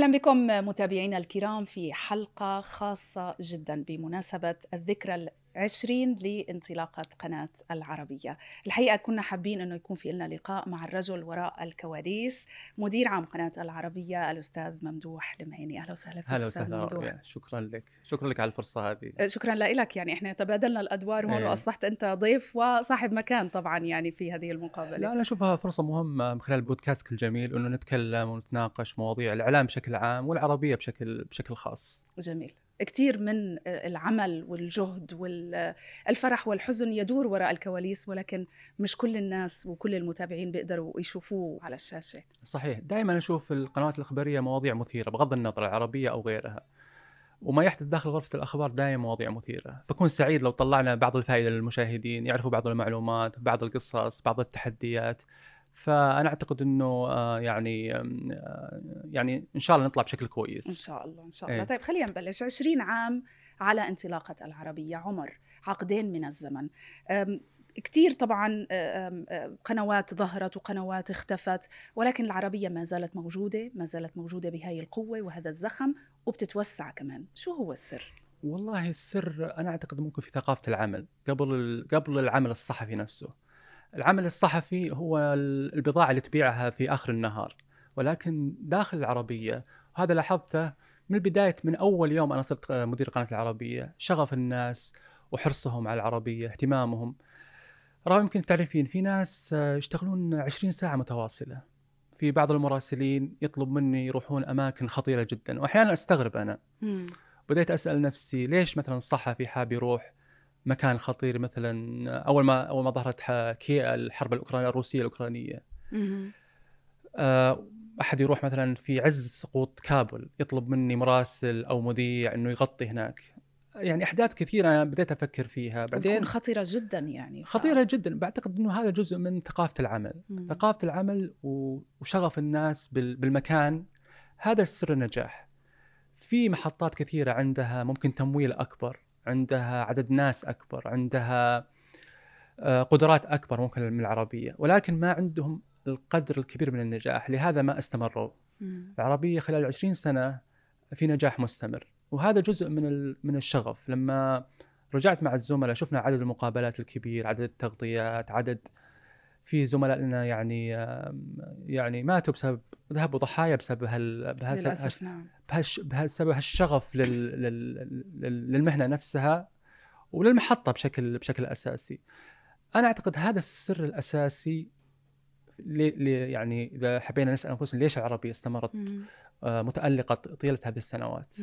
أهلا بكم متابعينا الكرام في حلقة خاصة جدا بمناسبة الذكرى عشرين لانطلاقة قناة العربية. الحقيقة كنا حابين أنه يكون في لنا لقاء مع الرجل وراء الكواليس مدير عام قناة العربية الأستاذ ممدوح المهيني أهلا وسهلا فيك هلا أستاذ وسهلا. ممدوح. شكرا لك. شكرا لك على الفرصة هذه. شكرا لك. يعني إحنا تبادلنا الأدوار هون إيه. واصبحت أنت ضيف وصاحب مكان طبعا يعني في هذه المقابلة. لا أنا أشوفها فرصة مهمة من خلال بودكاستك الجميل أنه نتكلم ونتناقش مواضيع الإعلام بشكل عام والعربية بشكل بشكل خاص. جميل. كثير من العمل والجهد والفرح والحزن يدور وراء الكواليس ولكن مش كل الناس وكل المتابعين بيقدروا يشوفوه على الشاشة. صحيح. دائما أشوف القنوات الإخبارية مواضيع مثيرة بغض النظر العربية أو غيرها. وما يحدث داخل غرفة الأخبار دائما مواضيع مثيرة. بكون سعيد لو طلعنا بعض الفائدة للمشاهدين يعرفوا بعض المعلومات بعض القصص بعض التحديات. فأنا أعتقد أنه آه، يعني آه، يعني إن شاء الله نطلع بشكل كويس شاء الله إن شاء الله إيه. طيب خلينا نبلش 20 عام على انطلاقة العربية عمر عقدين من الزمن أم، كتير طبعا أم، قنوات ظهرت وقنوات اختفت ولكن العربية ما زالت موجودة ما زالت موجودة بهاي القوة وهذا الزخم وبتتوسع كمان شو هو السر؟ والله السر أنا أعتقد ممكن في ثقافة العمل قبل قبل العمل الصحفي نفسه. العمل الصحفي هو ال- البضاعة اللي تبيعها في آخر النهار. ولكن داخل العربية وهذا لاحظته من بدايه من أول يوم أنا صرت مدير قناة العربية شغف الناس وحرصهم على العربية اهتمامهم. رغم يمكن تعرفين في ناس آه، يشتغلون 20 ساعة متواصلة. في بعض المراسلين يطلب مني يروحون أماكن خطيرة جدا. واحيانا أستغرب أنا. بديت أسأل نفسي ليش مثلا الصحفي حاب يروح مكان خطير مثلا أول ما أول ما ظهرت كي الحرب الأوكرانية الروسية الأوكرانية. آه، أحد يروح مثلا في عز سقوط كابل يطلب مني مراسل أو مذيع إنه يغطي هناك. يعني أحداث كثيرة أنا بديت أفكر فيها. بعدين خطيرة جدا يعني. ف- خطيرة جدا. بعتقد إنه هذا جزء من ثقافة العمل. مم. ثقافة العمل وشغف الناس بال- بالمكان هذا سر النجاح. في محطات كثيرة عندها ممكن تمويل أكبر. عندها عدد ناس أكبر عندها آه، قدرات أكبر ممكن من العربية. ولكن ما عندهم القدر الكبير من النجاح. لهذا ما استمروا. العربية خلال 20 سنة في نجاح مستمر. وهذا جزء من من الشغف. لما رجعت مع الزملاء شفنا عدد المقابلات الكبير عدد التغطيات عدد في زملاء لنا يعني يعني ماتوا بسبب ذهبوا ضحايا بسبب هال بهال- للأسف نعم. بهالش بسبب هالشغف لل... لل... لل... للمهنة نفسها وللمحطة بشكل بشكل أساسي. أنا أعتقد هذا السر الأساسي لي... لي... يعني إذا حبينا نسأل أنفسنا ليش العربية استمرت؟ آه، متألقة طيلة هذه السنوات؟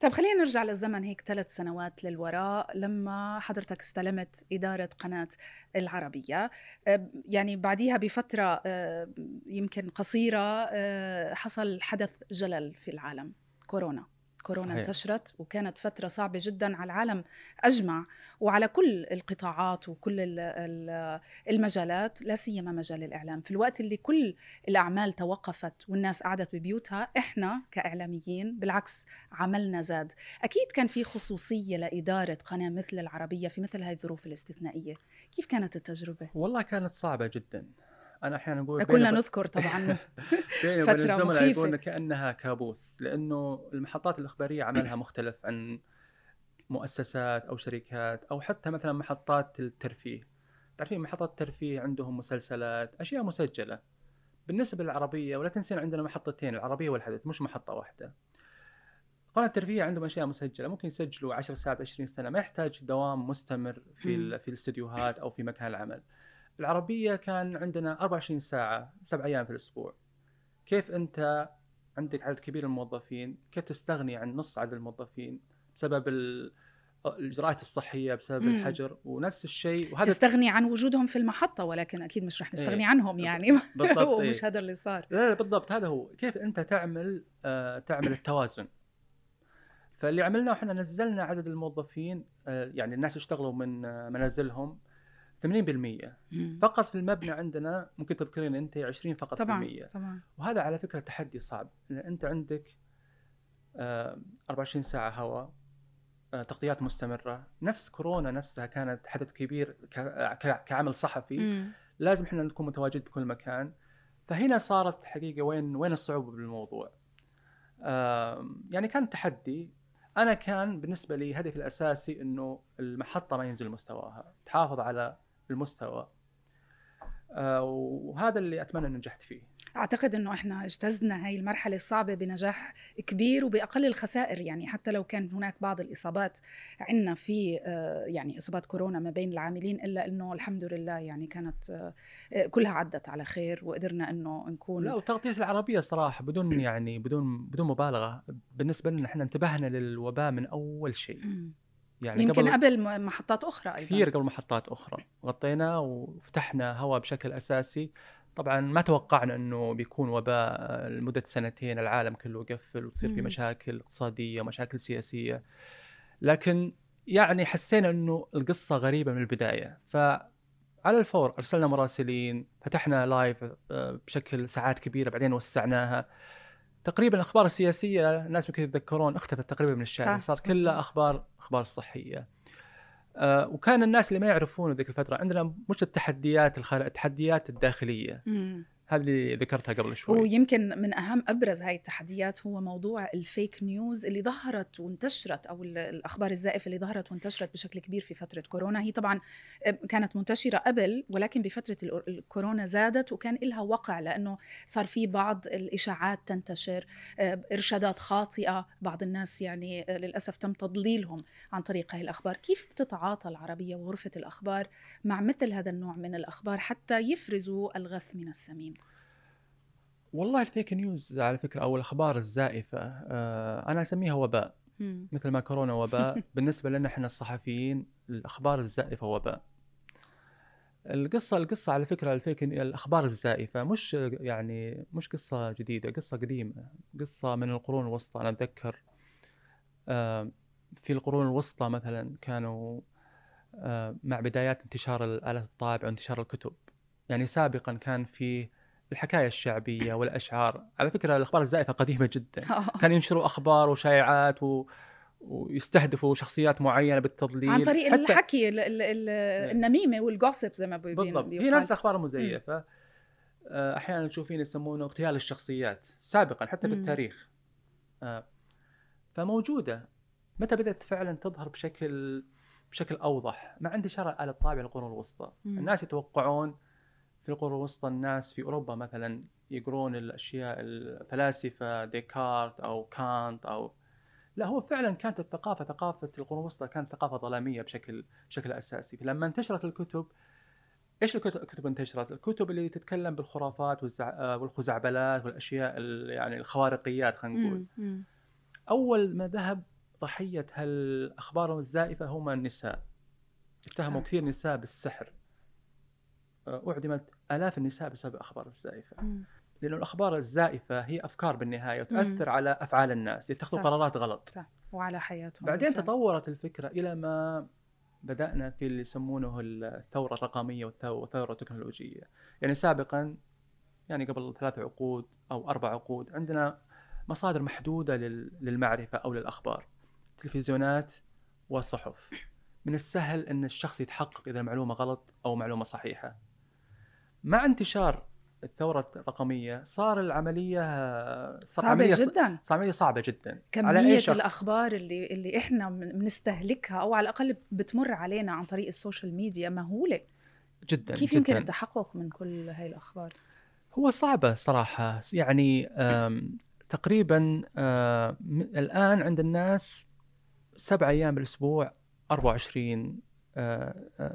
طيب خلينا نرجع للزمن هيك ثلاث سنوات للوراء لما حضرتك استلمت إدارة قناة العربية. أه، يعني بعديها بفترة أه، يمكن قصيرة حصل حدث جلل في العالم كورونا. كورونا صحيح. انتشرت وكانت فترة صعبة جدا على العالم أجمع وعلى كل القطاعات وكل ال- ال- المجالات لا سيما مجال الإعلام في الوقت اللي كل الأعمال توقفت والناس قعدت ببيوتها إحنا كإعلاميين بالعكس عملنا زاد أكيد كان في خصوصية لإدارة قناة مثل العربية في مثل هذه الظروف الاستثنائية كيف كانت التجربة؟ والله كانت صعبة جدا. أنا أحيانا أقول وب- نذكر طبعا بيني وبين الزملاء. يقولون كأنها كابوس لأنه المحطات الإخبارية عملها مختلف عن مؤسسات أو شركات أو حتى مثلا محطات الترفيه. تعرفين محطات الترفيه عندهم مسلسلات أشياء مسجلة. بالنسبة للعربية ولا تنسين عندنا محطتين العربية والحدث مش محطة واحدة. قناة الترفيه عندهم أشياء مسجلة ممكن يسجلوا 10 ساعات 20 سنة ما يحتاج دوام مستمر في في الاستديوهات أو في مكان العمل. العربية كان عندنا 24 ساعة سبع أيام في الأسبوع. كيف أنت عندك عدد كبير من الموظفين كيف تستغني عن نص عدد الموظفين بسبب ال- الإجراءات الصحية بسبب مم. الحجر ونفس الشيء وهذا تستغني عن وجودهم في المحطة ولكن أكيد مش رح نستغني إيه. عنهم يعني بالضبط ومش إيه. هذا اللي صار لا لا بالضبط هذا هو كيف أنت تعمل آه تعمل التوازن فاللي عملناه إحنا نزلنا عدد الموظفين آه يعني الناس يشتغلوا من آه منازلهم 80% مم. فقط في المبنى عندنا ممكن تذكرين أنت 20 فقط طبعا بالمية طبعا. وهذا على فكرة تحدي صعب لأن أنت عندك آه، 24 ساعة هواء آه، تغطيات مستمرة. نفس كورونا نفسها كانت حدث كبير كعمل صحفي. مم. لازم إحنا نكون متواجد بكل مكان. فهنا صارت حقيقة وين وين الصعوبة بالموضوع؟ يعني كان تحدي. أنا كان بالنسبة لي هدفي الأساسي إنه المحطة ما ينزل مستواها. تحافظ على المستوى. آه، وهذا اللي أتمنى ان نجحت فيه. أعتقد إنه إحنا اجتزنا هاي المرحلة الصعبة بنجاح كبير وبأقل الخسائر. يعني حتى لو كان هناك بعض الإصابات عندنا في آه، يعني إصابات كورونا ما بين العاملين إلا إنه الحمد لله يعني كانت آه، كلها عدت على خير وقدرنا إنه نكون لا وتغطية العربية صراحة بدون يعني بدون بدون مبالغة. بالنسبة لنا إحنا انتبهنا للوباء من أول شيء. يعني يمكن قبل قبل محطات أخرى أيضا. كثير قبل محطات أخرى. غطينا وفتحنا هواء بشكل أساسي. طبعا ما توقعنا إنه بيكون وباء لمدة سنتين العالم كله يقفل وتصير في. مشاكل اقتصادية ومشاكل سياسية. لكن يعني حسينا إنه القصة غريبة من البداية. فعلى الفور أرسلنا مراسلين فتحنا لايف آه، بشكل ساعات كبيرة بعدين وسعناها. تقريبا الأخبار السياسية الناس ممكن يتذكرون اختفت تقريبا من الشارع صار كلها. أخبار أخبار صحية آه، وكان الناس اللي ما يعرفون ذيك الفترة عندنا مش التحديات الخارج التحديات الداخلية مم. هذه اللي ذكرتها قبل شوي. ويمكن من أهم أبرز هاي التحديات هو موضوع الفيك نيوز اللي ظهرت وانتشرت أو ال- الأخبار الزائفة اللي ظهرت وانتشرت بشكل كبير في فترة كورونا. هي طبعا كانت منتشرة قبل ولكن بفترة ال- الكورونا زادت وكان لها وقع لأنه صار في بعض الإشاعات تنتشر إرشادات خاطئة. بعض الناس يعني آه، للأسف تم تضليلهم عن طريق هاي الأخبار. كيف بتتعاطى العربية وغرفة الأخبار مع مثل هذا النوع من الأخبار حتى يفرزوا الغث من السمين؟ والله الفيك نيوز على فكرة أو الأخبار الزائفة آه، أنا أسميها وباء. مثل ما كورونا وباء. بالنسبة لنا إحنا الصحفيين الأخبار الزائفة وباء. القصة القصة على فكرة الفيك الأخبار الزائفة مش يعني مش قصة جديدة قصة قديمة قصة من القرون الوسطى أنا أتذكر. آه، في القرون الوسطى مثلا كانوا آه، مع بدايات انتشار الآلات الطابعة وانتشار الكتب. يعني سابقا كان في الحكاية الشعبية والأشعار. على فكرة الأخبار الزائفة قديمة جدا. كان ينشروا أخبار وشائعات و... ويستهدفوا شخصيات معينة بالتضليل. عن طريق حتى- الحكي ال- ال- ال- النميمة والجوسب زي ما بي- بالضبط. هي نفس الاخبار المزيفه آه، أحيانا تشوفين يسمونه اغتيال الشخصيات سابقا حتى. بالتاريخ. آه، فموجودة. متى بدأت فعلا تظهر بشكل بشكل أوضح؟ مع انتشار الاله الطابعه للقرون الوسطى. الناس يتوقعون في القرون الوسطى الناس في أوروبا مثلا يقرون الأشياء الفلاسفة ديكارت أو كانت أو لا هو فعلا كانت الثقافة ثقافة القرون الوسطى كانت ثقافة ظلامية بشكل بشكل أساسي فلما انتشرت الكتب إيش الكتب انتشرت؟ الكتب اللي تتكلم بالخرافات والخزعبلات والأشياء ال- يعني الخوارقيات خلينا نقول. أول ما ذهب ضحية هالأخبار الزائفة هم النساء. اتهموا. كثير نساء بالسحر. آه، أعدمت آلاف النساء بسبب الأخبار الزائفة،. لأنه الأخبار الزائفة هي أفكار بالنهاية وتؤثر على أفعال الناس، يتخذوا صح. قرارات غلط. صح وعلى حياتهم بعدين بالفعل. تطورت الفكرة إلى ما بدأنا في اللي يسمونه الثورة الرقمية والثو- والثورة التكنولوجية يعني سابقا يعني قبل ثلاث عقود أو أربع عقود عندنا مصادر محدودة لل- للمعرفة أو للأخبار تلفزيونات وصحف من السهل إن الشخص يتحقق إذا المعلومة غلط أو معلومة صحيحة مع انتشار الثورة الرقمية صار العملية صار صعبة عملية جدا صعبة جدا كمية شخص. الأخبار اللي اللي إحنا من- بنستهلكها أو على الأقل بتمر علينا عن طريق ال social media مهولة جدا كيف جدا. يمكن التحقق من كل هاي الأخبار؟ هو صعبة صراحة يعني تقريبا الآن عند الناس سبع أيام بالأسبوع 24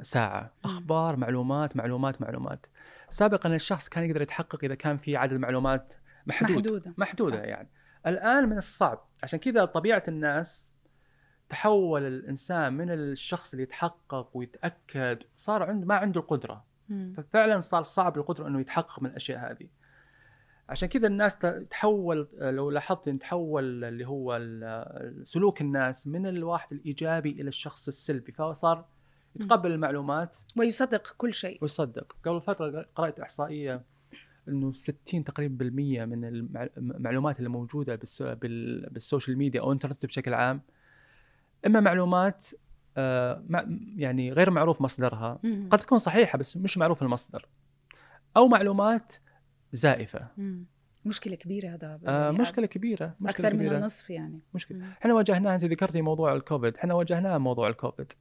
ساعة. أخبار معلومات معلومات معلومات. سابقا الشخص كان يقدر يتحقق إذا كان في عدد معلومات محدود. محدودة. محدودة صح. يعني. الآن من الصعب. عشان كذا طبيعة الناس تحول الإنسان من الشخص اللي يتحقق ويتأكد صار عنده ما عنده القدرة. مم. ففعلا صار صعب القدرة إنه يتحقق من الأشياء هذه. عشان كذا الناس تحول لو لاحظت تحول اللي هو سلوك الناس من الواحد الإيجابي إلى الشخص السلبي. فصار يتقبل المعلومات. ويصدق كل شيء. ويصدق. قبل فترة قرأت إحصائية إنه 60 تقريبا بالمية من المع- المعلومات اللي موجودة بالس- بال- بال social media أو الانترنت بشكل عام. إما معلومات آه، يعني غير معروف مصدرها. قد تكون صحيحة بس مش معروف المصدر. أو معلومات زائفة. مشكلة كبيرة هذا آه يعني مشكلة كبيرة مشكلة أكثر كبيرة. من النصف يعني. مشكلة. إحنا واجهناها أنت ذكرتي موضوع الكوفيد. إحنا واجهناه موضوع الكوفيد.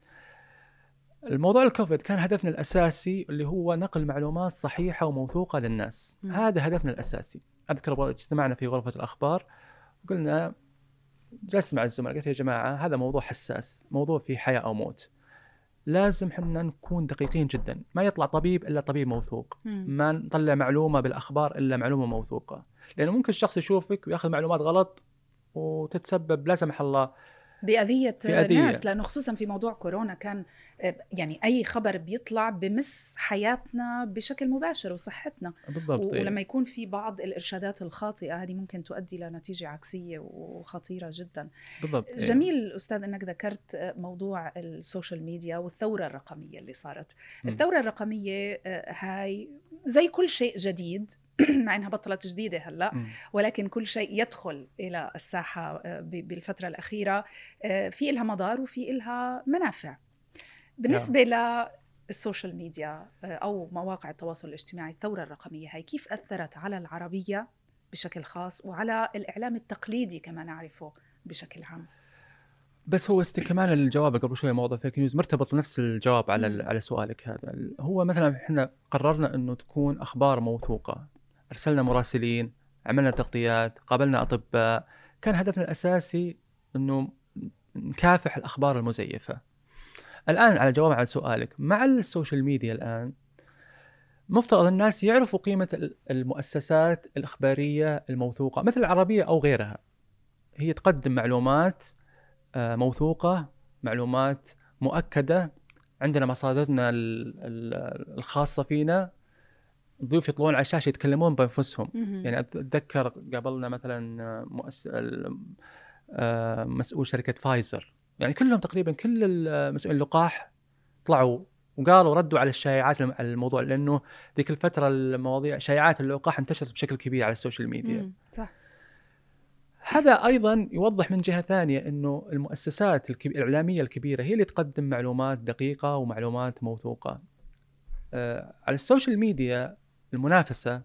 الموضوع الكوفيد كان هدفنا الأساسي اللي هو نقل معلومات صحيحة وموثوقة للناس. مم. هذا هدفنا الأساسي. أذكر اجتمعنا في غرفة الأخبار وقلنا جلست مع الزملاء قلت يا جماعة هذا موضوع حساس موضوع فيه حياة أو موت. لازم إحنا نكون دقيقين جدا. ما يطلع طبيب إلا طبيب موثوق. مم. ما نطلع معلومة بالأخبار إلا معلومة موثوقة. لأنه ممكن الشخص يشوفك ويأخذ معلومات غلط وتتسبب لا سمح الله بأذية, بأذية. ناس لأنه خصوصا في موضوع كورونا كان آه، يعني أي خبر بيطلع بمس حياتنا بشكل مباشر وصحتنا بالضبط و- إيه. ولما يكون في بعض الإرشادات الخاطئة هذه ممكن تؤدي لنتيجة عكسية وخطيرة جدا بالضبط إيه. جميل أستاذ أنك ذكرت آه، موضوع ال social media والثورة الرقمية اللي صارت مم. الثورة الرقمية آه، هاي زي كل شيء جديد مع إنها بطلت جديدة هلأ. ولكن كل شيء يدخل إلى الساحة آه، بالفترة الأخيرة آه، في إلها مضار وفي إلها منافع. بالنسبة لل social media آه، أو مواقع التواصل الاجتماعي الثورة الرقمية هاي كيف أثرت على العربية بشكل خاص وعلى الإعلام التقليدي كما نعرفه بشكل عام؟ بس هو استكمالا للجواب قبل شوي موضوع fake news مرتبط نفس الجواب على. على سؤالك هذا. هو مثلا إحنا قررنا إنه تكون أخبار موثوقة. أرسلنا مراسلين عملنا تغطيات قابلنا أطباء. كان هدفنا الأساسي إنه نكافح الأخبار المزيفة. الآن على جواب على سؤالك مع ال social media الآن مفترض الناس يعرفوا قيمة ال- المؤسسات الإخبارية الموثوقة مثل العربية أو غيرها. هي تقدم معلومات موثوقة معلومات مؤكدة. عندنا مصادرنا ال- ال- الخاصة فينا. الضيوف يطلعون على الشاشة يتكلمون بأنفسهم. يعني أتذكر قابلنا مثلا آه، مؤس... آه، مسؤول شركة فايزر. يعني كلهم تقريبا كل المسؤولين اللقاح طلعوا وقالوا ردوا على الشائعات الم- الموضوع لأنه ذيك الفترة المواضيع شائعات اللقاح انتشرت بشكل كبير على ال social media. صح. هذا أيضا يوضح من جهة ثانية إنه المؤسسات الكب... الإعلامية الكبيرة هي اللي تقدم معلومات دقيقة ومعلومات موثوقة. آه على ال social media المنافسة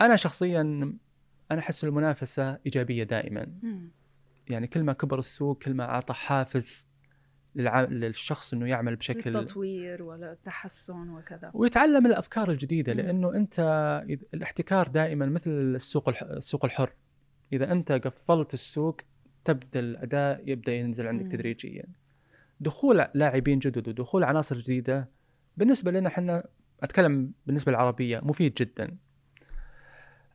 أنا شخصيا أنا أحس المنافسة إيجابية دائما،. يعني كل ما كبر السوق كل ما أعطى حافز للع... للشخص إنه يعمل بشكل للتطوير والتحسن وكذا ويتعلم الأفكار الجديدة. لأنه أنت الاحتكار دائما مثل السوق الح... السوق الحر إذا أنت قفلت السوق تبدأ الأداء يبدأ ينزل عندك. تدريجيا دخول لاعبين جدد ودخول عناصر جديدة بالنسبة لنا إحنا أتكلم بالنسبة للعربية مفيد جدا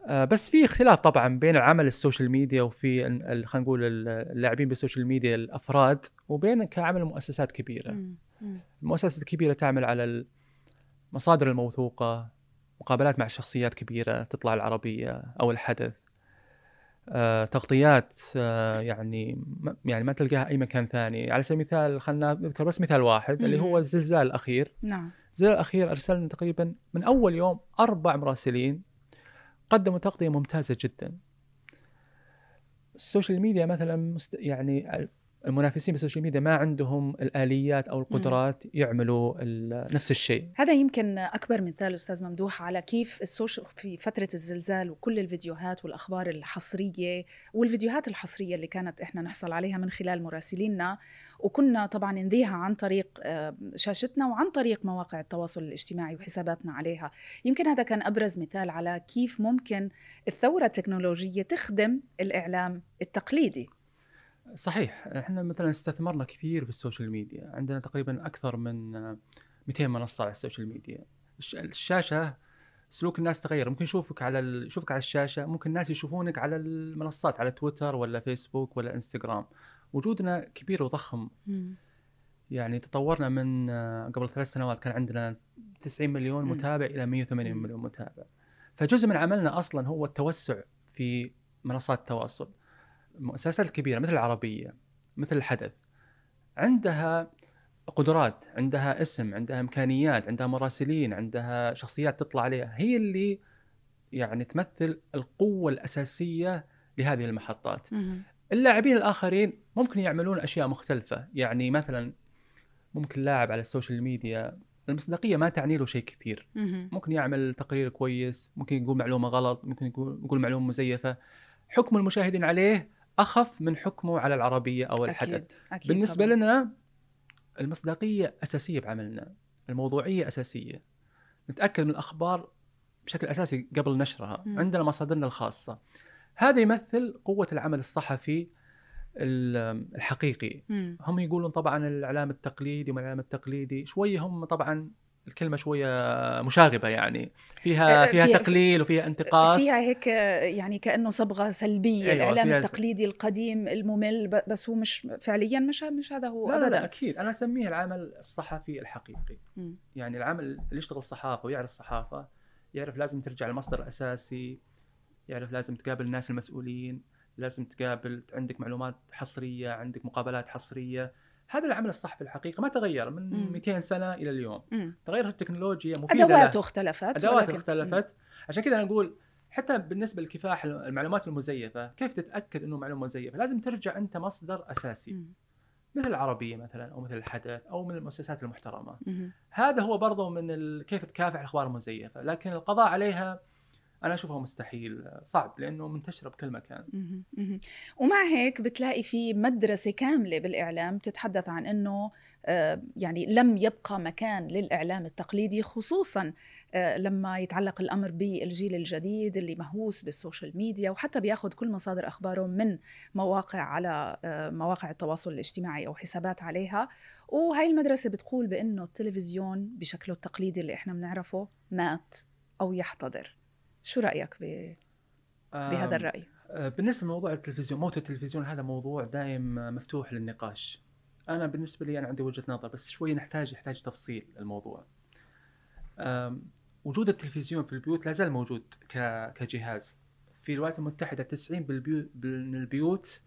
آه، بس في اختلاف طبعا بين العمل ال social media وفي خلينا نقول ال- اللاعبين بال social media الأفراد وبين كعمل مؤسسات كبيرة. المؤسسات الكبيرة تعمل على المصادر الموثوقة مقابلات مع شخصيات كبيرة تطلع العربية أو الحدث تغطيات آه، يعني يعني ما تلقاها أي مكان ثاني على سبيل المثال خلنا نذكر بس مثال واحد اللي هو. الزلزال الأخير نعم الزلزال الأخير أرسلنا تقريبا من أول يوم أربع مراسلين قدموا تغطية ممتازة جدا ال social media مثلا. يعني المنافسين بال social media ما عندهم الآليات أو القدرات يعملوا نفس الشيء. هذا يمكن أكبر مثال أستاذ ممدوح على كيف ال social في فترة الزلزال وكل الفيديوهات والأخبار الحصرية والفيديوهات الحصرية اللي كانت إحنا نحصل عليها من خلال مراسلينا وكنا طبعا نذيعها عن طريق آه، شاشتنا وعن طريق مواقع التواصل الاجتماعي وحساباتنا عليها. يمكن هذا كان أبرز مثال على كيف ممكن الثورة التكنولوجية تخدم الإعلام التقليدي. صحيح إحنا مثلا استثمرنا كثير في ال social media. عندنا تقريبا أكثر من آه، 200 منصة على ال social media. الش- الشاشة سلوك الناس تغير. ممكن يشوفك على ال... يشوفك على الشاشة ممكن الناس يشوفونك على المنصات على تويتر ولا فيسبوك ولا إنستغرام. وجودنا كبير وضخم. يعني تطورنا من قبل ثلاث سنوات كان عندنا 90 مليون. متابع إلى 180 مم. مليون متابع. فجزء من عملنا أصلا هو التوسع في منصات التواصل. المؤسسات الكبيره مثل العربية مثل الحدث. عندها قدرات عندها اسم عندها إمكانيات عندها مراسلين عندها شخصيات تطلع عليها. هي اللي يعني تمثل القوة الأساسية لهذه المحطات. اللاعبين الآخرين ممكن يعملون أشياء مختلفة. يعني مثلا ممكن لاعب على السوشيال ميديا المصداقية ما تعني له شيء كثير. ممكن يعمل تقرير كويس ممكن يقول معلومة غلط ممكن يقول يقول معلومة مزيفة. حكم المشاهدين عليه أخف من حكمه على العربية أو الحدث أكيد أكيد بالنسبة طبعاً. لنا المصداقية أساسية بعملنا الموضوعية أساسية نتأكد من الأخبار بشكل أساسي قبل نشرها مم. عندنا مصادرنا الخاصة هذا يمثل قوة العمل الصحفي ال- الحقيقي مم. هم يقولون طبعا الإعلام التقليدي والاعلام التقليدي شوية هم طبعا الكلمة شوية مشاغبة يعني. فيها آه، فيها فيها- تقليل وفيها انتقاص. فيها هيك يعني كأنه صبغة سلبية. أيوة، الإعلام التقليدي القديم الممل بس هو مش فعليا مش مش هذا هو لا, لا, ابدا. لا أكيد. أنا أسميه العمل الصحفي الحقيقي. مم. يعني العمل اللي يشتغل صحافة ويعرف الصحافه يعرف لازم ترجع للمصدر الاساسي يعرف لازم تقابل الناس المسؤولين لازم تقابل عندك معلومات حصرية عندك مقابلات حصرية. هذا العمل الصحفي الحقيقي ما تغير من مم. 200 سنة إلى اليوم مم. تغيرت التكنولوجيا مفيدة. أدواته اختلفت أدواته ولكن- اختلفت عشان كذا أنا أقول حتى بالنسبة لكفاح المعلومات المزيفة كيف تتأكد إنه معلومة مزيفة لازم ترجع أنت مصدر أساسي مم. مثل العربية مثلا أو مثل الحدث أو من المؤسسات المحترمة مم. هذا هو برضه من ال... كيف تكافح الأخبار المزيفة لكن القضاء عليها أنا أشوفها مستحيل صعب لأنه منتشرة بكل مكان. ومع هيك بتلاقي في مدرسة كاملة بالإعلام تتحدث عن أنه آه، يعني لم يبقى مكان للإعلام التقليدي خصوصا آه، لما يتعلق الأمر بالجيل الجديد اللي مهووس بالسوشيال ميديا وحتى بياخذ كل مصادر أخباره من مواقع على آه، مواقع التواصل الاجتماعي أو حسابات عليها. وهي المدرسة بتقول بأنه التلفزيون بشكله التقليدي اللي إحنا بنعرفه مات أو يحتضر. شو رأيك ب- بهذا آم، الرأي؟ آه، بالنسبة لموضوع التلفزيون موت التلفزيون هذا موضوع دائم مفتوح للنقاش. أنا بالنسبة لي أنا عندي وجهة نظر بس شوي نحتاج يحتاج تفصيل الموضوع. وجود التلفزيون في البيوت لا زال موجود كجهاز. في الولايات المتحدة 90 بالبيو- من البيوت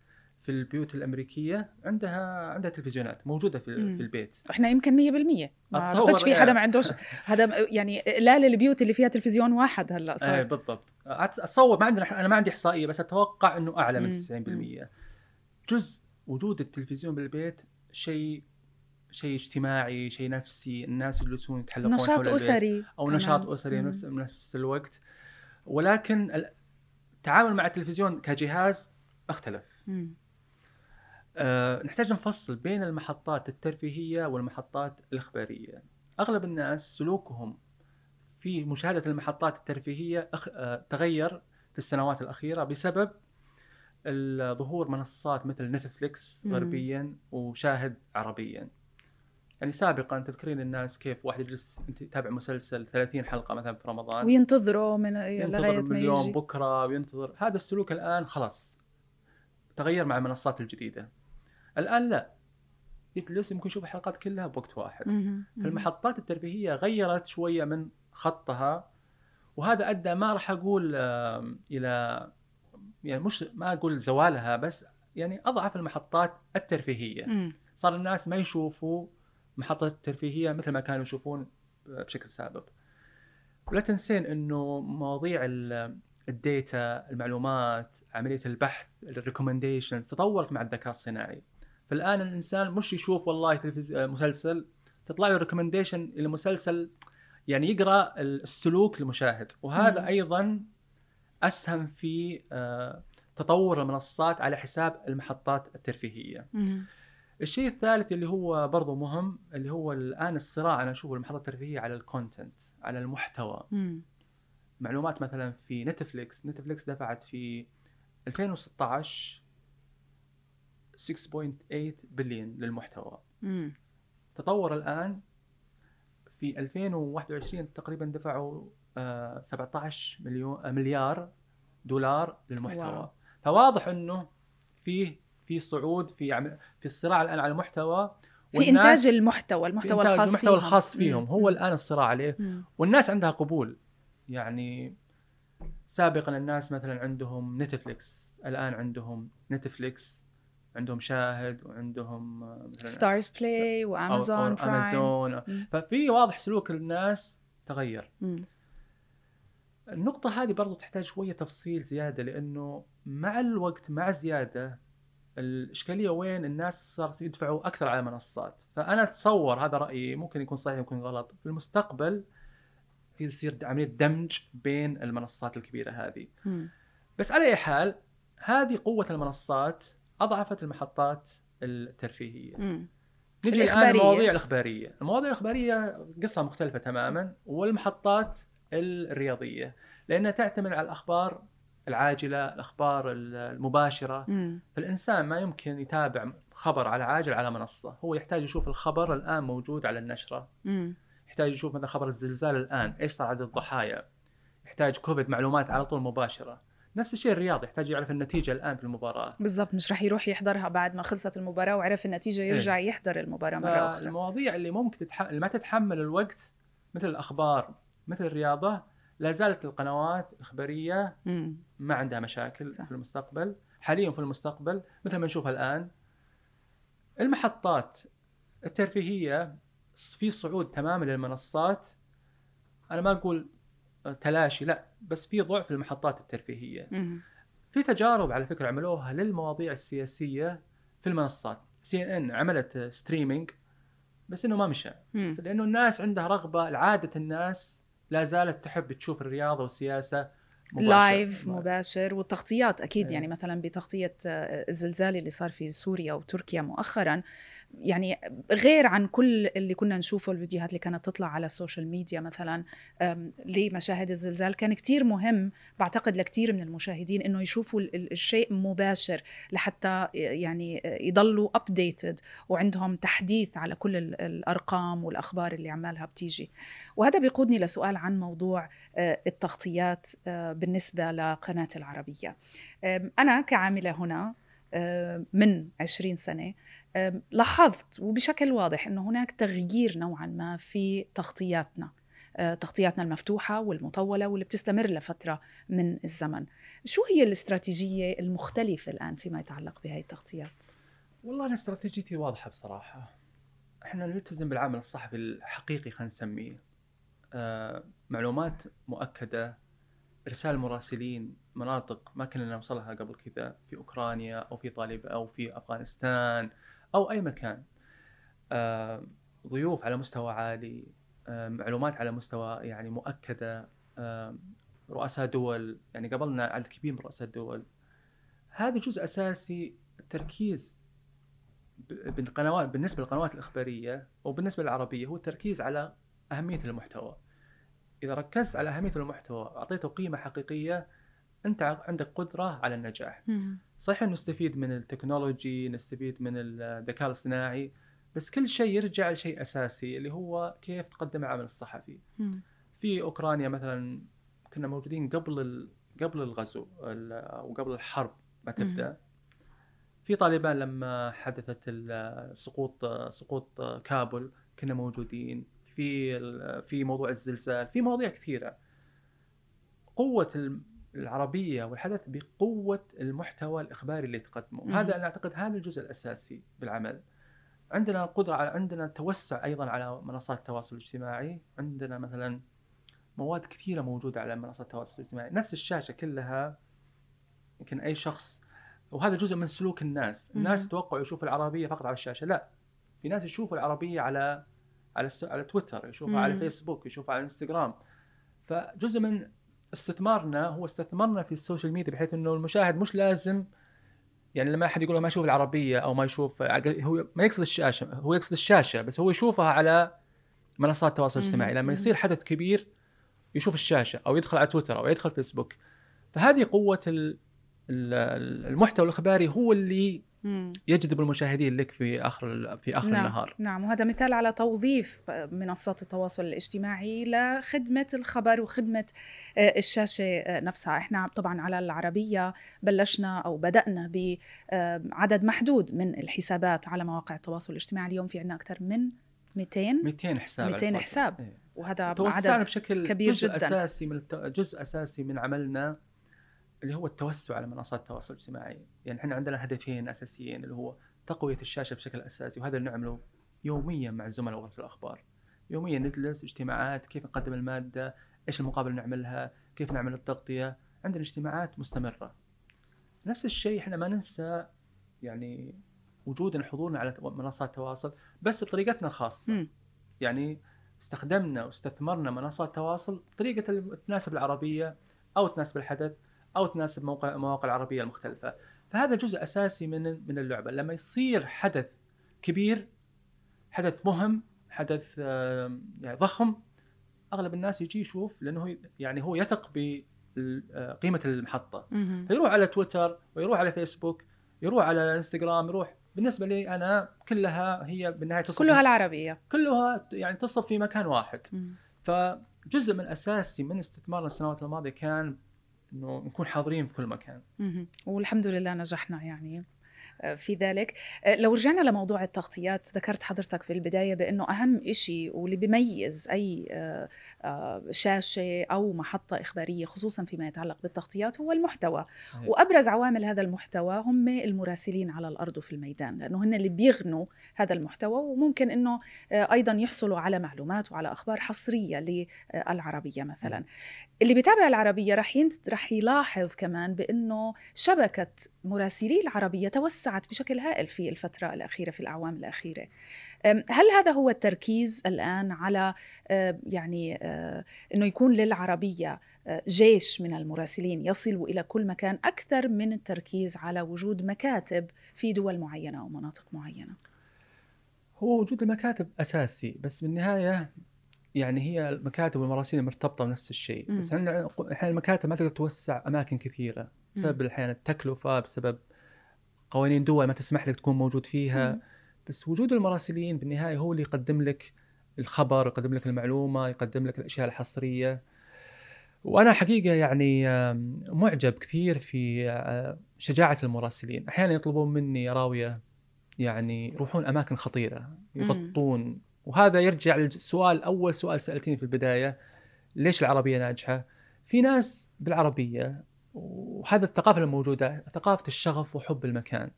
في البيوت الأمريكية عندها عندها تلفزيونات موجودة في, مم. في البيت إحنا يمكن 100% ما أعتقدش في. حدا ما عندوش هذا يعني لا للبيوت اللي فيها تلفزيون واحد هلا إيه صار بالضبط أت- أتصور ما عندنا أنا ما عندي إحصائية بس أتوقع إنه أعلى من مم. 90% جزء وجود التلفزيون بالبيت شيء شيء اجتماعي شيء نفسي الناس يجلسون يتحلقون نشاط أسري أو كمان. نشاط أسري مم. نفس نفس الوقت ولكن ال- التعامل مع التلفزيون كجهاز اختلف مم. أه نحتاج نفصل بين المحطات الترفيهية والمحطات الإخبارية. أغلب الناس سلوكهم في مشاهدة المحطات الترفيهية أخ... أه تغير في السنوات الأخيرة بسبب ظهور منصات مثل نتفليكس. غربيا وشاهد عربيا. يعني سابقا تذكرين الناس كيف واحد يجلس يتابع مسلسل 30 حلقة مثلا في رمضان. وينتظروا من ينتظر لغاية من ما اليوم يجي. بكرة وينتظر. هذا السلوك الآن خلاص تغير مع المنصات الجديدة. الآن لا. يجلس يمكن يشوف الحلقات كلها بوقت واحد. فالمحطات الترفيهية غيرت شوية من خطها وهذا أدى ما راح أقول إلى يعني مش ما أقول زوالها بس يعني أضعف المحطات الترفيهية. صار الناس ما يشوفوا محطات ترفيهيه مثل ما كانوا يشوفون بشكل سابق. ولا تنسين إنه مواضيع ال- ال data المعلومات عملية البحث ال recommendation تطورت مع الذكاء الصناعي. فالآن الإنسان مش يشوف والله تلفز... آه، مسلسل تطلع له recommendation لمسلسل يعني يقرأ السلوك للمشاهد وهذا مم. أيضا أسهم في آه، تطور المنصات على حساب المحطات الترفيهية مهم. الشيء الثالث اللي هو برضو مهم اللي هو الآن الصراع أنا أشوفه المحطات الترفيهية على ال content على المحتوى مم. معلومات مثلا في نتفليكس نتفليكس دفعت في 2016 6.8 بليون للمحتوى مم. تطور الآن في 2021 تقريبا دفعوا آه، 17 مليون آه، مليار دولار للمحتوى wow. فواضح إنه فيه في صعود في في الصراع الآن على المحتوى في إنتاج المحتوى المحتوى إنتاج الخاص المحتوى فيهم. الخاص فيهم مم. هو الآن الصراع عليه مم. والناس عندها قبول يعني سابقا الناس مثلا عندهم نتفليكس الآن عندهم نتفليكس عندهم شاهد وعندهم آه، مثلا ستارز بلاي وامازون برايم امازون. ففي واضح سلوك الناس تغير مم. النقطة هذه برضو تحتاج شوية تفصيل زيادة لأنه مع الوقت مع زيادة الإشكالية وين الناس صارت يدفعوا أكثر على المنصات فأنا أتصور هذا رأيي ممكن يكون صحيح يكون غلط في المستقبل في يصير عملية دمج بين المنصات الكبيرة هذه مم. بس على أي حال هذه قوة المنصات أضعفت المحطات الترفيهية مم. نجي الإخبارية. المواضيع الإخبارية المواضيع الإخبارية قصة مختلفة تماما والمحطات الرياضية لأنها تعتمد على الأخبار العاجلة الأخبار المباشرة مم. فالإنسان ما يمكن يتابع خبر على عاجل على منصة هو يحتاج يشوف الخبر الآن موجود على النشرة مم. يحتاج يشوف مثلا خبر الزلزال الآن إيش صار عدد الضحايا يحتاج كوفيد معلومات على طول مباشرة نفس الشيء الرياضي يحتاج يعرف النتيجة الآن في المباراة. بالضبط مش رح يروح يحضرها بعد ما خلصت المباراة وعرف النتيجة يرجع يحضر المباراة مرة أخرى. المواضيع اللي ممكن تتح... اللي ما تتحمل الوقت مثل الأخبار مثل الرياضة لا زالت القنوات الإخبارية مم. ما عندها مشاكل صح. في المستقبل حاليا في المستقبل مثل ما نشوفها الآن. المحطات الترفيهية في صعود تماما للمنصات. أنا ما أقول تلاشي لا بس في ضعف للمحطات الترفيهية. في تجارب على فكرة عملوها للمواضيع السياسية في المنصات سي إن إن عملت streaming بس إنه ما مشى. لأنه الناس عندها رغبة عادة الناس لا زالت تحب تشوف الرياضة والسياسة. live مباشر. والتغطيات أكيد إيه. يعني مثلا بتغطية آه، الزلزال اللي صار في سوريا وتركيا مؤخرا يعني غير عن كل اللي كنا نشوفه الفيديوهات اللي كانت تطلع على السوشيال ميديا مثلا لمشاهد الزلزال كان كتير مهم بعتقد لكتير من المشاهدين إنه يشوفوا ال- ال- الشيء مباشر لحتى يعني يضلوا updated وعندهم تحديث على كل ال- الأرقام والأخبار اللي عمالها بتيجي. وهذا بيقودني لسؤال عن موضوع آه، التغطيات آه، بالنسبة لقناة العربية. أنا كعاملة هنا من 20 سنة لاحظت وبشكل واضح أنه هناك تغيير نوعا ما في تغطياتنا آه، تغطياتنا المفتوحة والمطولة واللي بتستمر لفترة من الزمن. شو هي الاستراتيجية المختلفة الآن فيما يتعلق بهذه التغطيات؟ والله أنا استراتيجيتي واضحة بصراحة. إحنا نلتزم بالعمل الصحفي الحقيقي خلينا نسميه. آه معلومات مؤكدة إرسال مراسلين مناطق ما كنا نوصلها قبل كذا في أوكرانيا أو في طالب أو في أفغانستان أو أي مكان ضيوف على مستوى عالي معلومات على مستوى يعني مؤكدة رؤساء دول يعني قبلنا عدد كبير من رؤساء الدول هذا جزء أساسي التركيز بالقنوات بالنسبة للقنوات الإخبارية وبالنسبه للعربية هو التركيز على أهمية المحتوى. إذا ركزت على أهمية المحتوى واعطيته قيمة حقيقية أنت ع- عندك قدرة على النجاح. صحيح نستفيد من التكنولوجي، نستفيد من الذكاء الاصطناعي، بس كل شيء يرجع لشيء أساسي اللي هو كيف تقدم العمل الصحفي. في أوكرانيا مثلا كنا موجودين قبل. قبل الغزو ال- وقبل الحرب ما تبدأ في طالبان لما حدثت سقوط سقوط كابول كنا موجودين في في موضوع الزلزال في مواضيع كثيرة. قوة ال- العربية والحدث بقوة المحتوى الإخباري اللي تقدمه. مم. هذا أنا أعتقد هذا الجزء الأساسي بالعمل. عندنا قدرة على عندنا توسع أيضا على منصات التواصل الاجتماعي. عندنا مثلا مواد كثيرة موجودة على منصات التواصل الاجتماعي. نفس الشاشة كلها يمكن أي شخص وهذا جزء من سلوك الناس. الناس. توقعوا يشوفوا العربية فقط على الشاشة. لا في ناس يشوفوا العربية على على الس- على تويتر يشوفها على مم. فيسبوك يشوفها على انستغرام فجزء من استثمارنا هو استثمارنا في السوشيال ميديا بحيث إنه المشاهد مش لازم يعني لما أحد يقول ما يشوف العربية أو ما يشوف هو ما يقصد الشاشة هو يقصد الشاشة بس هو يشوفها على منصات التواصل. الاجتماعي لما. يصير حدث كبير يشوف الشاشة أو يدخل على تويتر أو يدخل فيسبوك فهذه قوة ال- ال- المحتوى الإخباري هو اللي. يجذب المشاهدين لك في آخر في آخر نعم. النهار نعم وهذا مثال على توظيف منصات التواصل الاجتماعي لخدمة الخبر وخدمة آه، الشاشة آه، نفسها إحنا طبعا على العربية بلشنا أو بدأنا بعدد محدود من الحسابات على مواقع التواصل الاجتماعي اليوم في عندنا أكثر من 200 200 حساب على 200 الفاتحة. حساب. إيه. وهذا عدد بشكل كبير جزء جداً. أساسي من الت... جزء أساسي من عملنا اللي هو التوسع على منصات التواصل الاجتماعي، يعني إحنا عندنا هدفين أساسيين اللي هو تقوية الشاشة بشكل أساسي وهذا اللي نعمله يوميا مع الزملاء وغرفه الأخبار. يوميا نجلس اجتماعات كيف نقدم المادة، إيش المقابله اللي نعملها، كيف نعمل التغطية، عندنا اجتماعات مستمرة. نفس الشيء إحنا ما ننسى يعني وجودنا حضورنا على منصات التواصل بس بطريقتنا الخاصة مم. يعني استخدمنا واستثمرنا منصات التواصل بطريقة تناسب العربية أو تناسب الحدث أو تناسب موقع المواقع العربية المختلفة. فهذا جزء أساسي من من اللعبة. لما يصير حدث كبير حدث مهم حدث آه، يعني ضخم أغلب الناس يجي يشوف لأنه هو- يعني هو يثق بقيمه المحطة. مهم. فيروح على تويتر ويروح على فيسبوك يروح على إنستغرام يروح. بالنسبة لي أنا كلها هي بالنهاية تصب كلها العربية. كلها يعني تصب في مكان واحد. فجزء من أساسي من استثمارنا السنوات الماضية كان إنه نكون حاضرين في كل مكان. والحمد لله نجحنا يعني في ذلك آه، لو رجعنا لموضوع التغطيات ذكرت حضرتك في البداية بأنه أهم إشي واللي بيميز أي آه، آه، شاشة أو محطة إخبارية خصوصا فيما يتعلق بالتغطيات هو المحتوى صحيح. وأبرز عوامل هذا المحتوى هم المراسلين على الأرض وفي الميدان لأنه هن اللي بيغنوا هذا المحتوى وممكن أنه أيضا يحصلوا على معلومات وعلى أخبار حصرية للعربية مثلا اللي بيتابع العربية رح. رح يلاحظ كمان بأنه شبكة مراسلي العربية توسعت بشكل هائل في الفترة الأخيرة في الأعوام الأخيرة. هل هذا هو التركيز الآن على آه، يعني آه، أنه يكون للعربية آه، جيش من المراسلين يصلوا إلى كل مكان أكثر من التركيز على وجود مكاتب في دول معينة أو مناطق معينة؟ هو وجود المكاتب أساسي بس بالنهاية يعني هي المكاتب والمراسيل مرتبطة بنفس الشيء. بس عندنا أحيانا المكاتب ما تقدر توسع أماكن كثيرة بسبب أحيانا التكلفة بسبب قوانين دول ما تسمح لك تكون موجود فيها. مم. بس وجود المراسلين بالنهاية هو اللي يقدم لك الخبر يقدم لك المعلومة يقدم لك الأشياء الحصرية. وأنا حقيقة يعني معجب كثير في آه، شجاعة المراسلين. أحيانا يطلبون مني راوية يعني يروحون أماكن خطيرة يغطون. وهذا يرجع للسؤال اول سؤال سالتني في البداية ليش العربية ناجحة؟ في ناس بالعربية وهذا الثقافة الموجودة ثقافة الشغف وحب المكان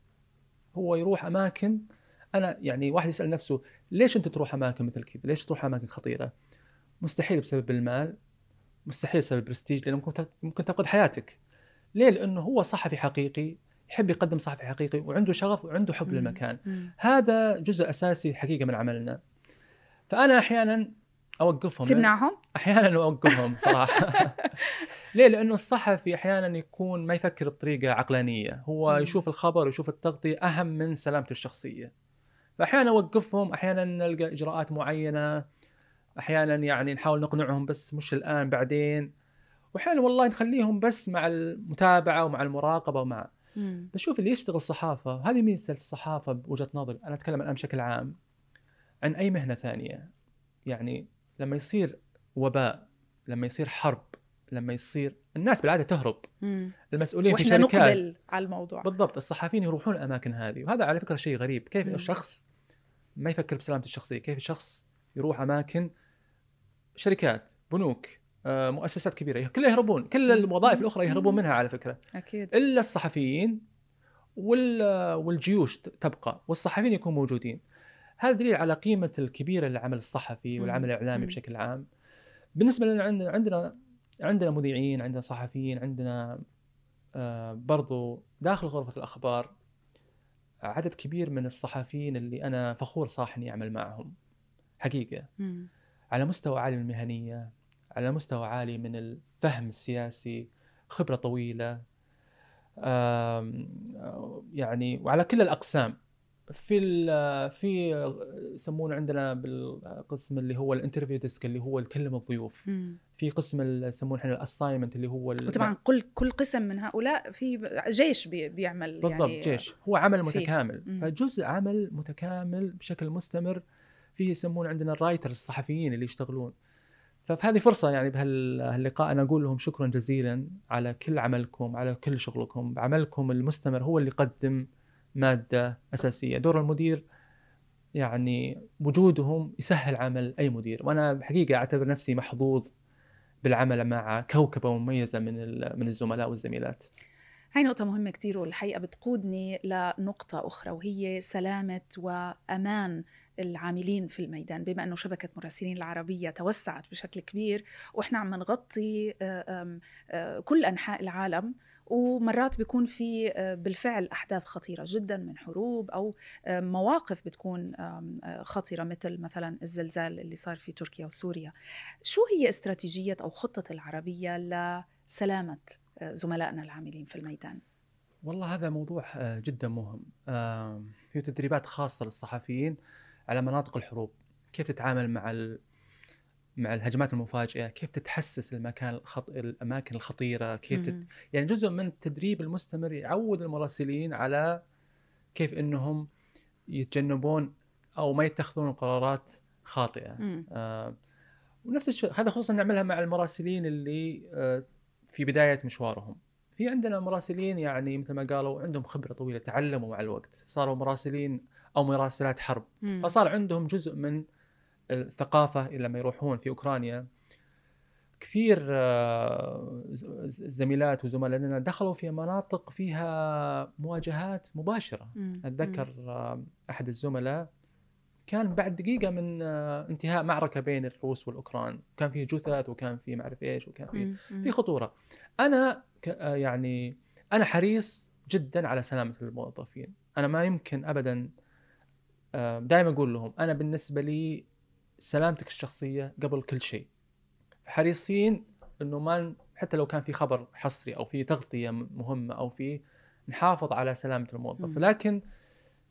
هو يروح أماكن أنا يعني واحد يسأل نفسه ليش أنت تروح أماكن مثل كذا؟ ليش تروح أماكن خطيرة؟ مستحيل بسبب المال مستحيل بسبب البرستيج لأنه ممكن ممكن تاخذ حياتك. ليه؟ لأنه هو صحفي حقيقي يحب يقدم صحفي حقيقي وعنده شغف وعنده حب. للمكان. هذا جزء أساسي حقيقه من عملنا. فأنا أحيانا أوقفهم تمنعهم؟ أحيانا أوقفهم صراحة ليه؟ لأنه الصحفي أحيانا يكون ما يفكر بطريقة عقلانية، هو مم. يشوف الخبر ويشوف التغطية أهم من سلامته الشخصية. فاحيانا أوقفهم، أحيانا نلقى إجراءات معينة، أحيانا يعني نحاول نقنعهم بس مش الآن بعدين. واحيانا والله نخليهم بس مع المتابعة ومع المراقبة ومع مم. بس شوف اللي يشتغل صحافة هذه ميزه الصحافة بوجهة نظري أنا أتكلم الآن بشكل عام عن أي مهنة ثانية يعني لما يصير وباء لما يصير حرب لما يصير الناس بالعادة تهرب مم. المسؤولين في شركات نقبل على الموضوع بالضبط الصحفيين يروحون الأماكن هذه وهذا على فكرة شيء غريب كيف مم. الشخص ما يفكر بسلامته الشخصية كيف الشخص يروح أماكن شركات بنوك آه، مؤسسات كبيرة كلها يهربون كل. الوظائف الأخرى يهربون. منها على فكرة أكيد إلا الصحفيين وال- والجيوش تبقى والصحفيين يكونوا موجودين هذا دليل على قيمة الكبيرة للعمل الصحفي. والعمل الإعلامي. بشكل عام بالنسبة لنا عندنا عندنا مذيعين عندنا صحفيين عندنا آه، برضو داخل غرفة الأخبار عدد كبير من الصحفيين اللي أنا فخور صراحة إني أعمل معهم. حقيقة. مم. على مستوى عالي من المهنية على مستوى عالي من الفهم السياسي خبرة طويلة آم، يعني وعلى كل الأقسام. في ال- في يسمونه عندنا بالقسم اللي هو ال interview desk اللي هو يكلم الضيوف. مم. في قسم يسمونه إحنا ال assignment اللي هو وطبعا كل كل قسم من هؤلاء في جيش بي- بيعمل بالضبط يعني جيش. هو عمل فيه. متكامل. مم. فجزء عمل متكامل بشكل مستمر. فيه يسمون عندنا الرايتر الصحفيين اللي يشتغلون. فهذه فرصة يعني بهاللقاء أنا أقول لهم شكرا جزيلا على كل عملكم على كل شغلكم. عملكم المستمر هو اللي يقدم مادة أساسية. دور المدير يعني وجودهم يسهل عمل أي مدير. وأنا حقيقة أعتبر نفسي محظوظ بالعمل مع كوكبة مميزة من من الزملاء والزميلات. هاي نقطة مهمة كتير والحقيقة بتقودني لنقطة أخرى وهي سلامة وأمان العاملين في الميدان. بما أنه شبكة مراسلين العربية توسعت بشكل كبير وإحنا عم نغطي آه، آه، كل أنحاء العالم ومرات بيكون في آه، بالفعل أحداث خطيرة جدا من حروب أو آه، مواقف بتكون آه، خطره مثل مثلا الزلزال اللي صار في تركيا وسوريا. شو هي استراتيجية أو خطة العربية لسلامة زملائنا العاملين في الميدان؟ والله هذا موضوع جدا مهم. في تدريبات خاصة للصحفيين على مناطق الحروب. كيف تتعامل مع. مع الهجمات المفاجئة كيف تتحسس المكان الخط... الأماكن الخطيرة كيف تت... يعني جزء من التدريب المستمر يعود المراسلين على كيف إنهم يتجنبون أو ما يتخذون قرارات خاطئة. آه ونفس الشيء هذا خصوصا نعملها مع المراسلين اللي آه في بداية مشوارهم. في عندنا مراسلين يعني مثل ما قالوا عندهم خبرة طويلة تعلموا مع الوقت. صاروا مراسلين أو مراسلات حرب. مم. فصار عندهم جزء من الثقافة لما يروحون في أوكرانيا. كثير آه، زميلات وزملاء لنا دخلوا في مناطق فيها مواجهات مباشرة. مم. أتذكر آه، أحد الزملاء كان بعد دقيقة من آه، انتهاء معركة بين الروس والأوكران. كان في جثث وكان في معرف إيش وكان في. في ك- آه، يعني أنا حريص جدا على سلامة الموظفين. أنا ما يمكن ابدا دائما أقول لهم أنا بالنسبة لي سلامتك الشخصية قبل كل شيء. حريصين إنه ما حتى لو كان في خبر حصري أو في تغطية م- مهمة أو في نحافظ على سلامة الموظف. مم. لكن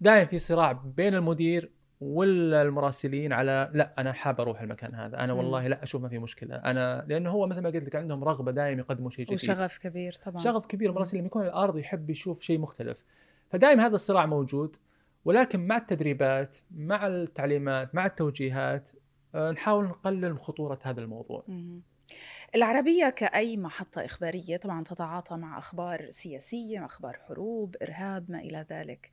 دائما في صراع بين المدير والمراسلين على لا أنا حاب أروح المكان هذا أنا. والله لا أشوف ما في مشكلة. أنا لأنه هو مثل ما قلت لك عندهم رغبة دائما يقدموا شيء جديد. وشغف كبير طبعا. شغف كبير المراسل لما يكون على الأرض يحب يشوف شيء مختلف. فدائما هذا الصراع موجود ولكن مع التدريبات مع التعليمات مع التوجيهات نحاول نقلل من خطورة هذا الموضوع. العربية كأي محطة إخبارية طبعا تتعاطى مع أخبار سياسية أخبار حروب إرهاب ما إلى ذلك.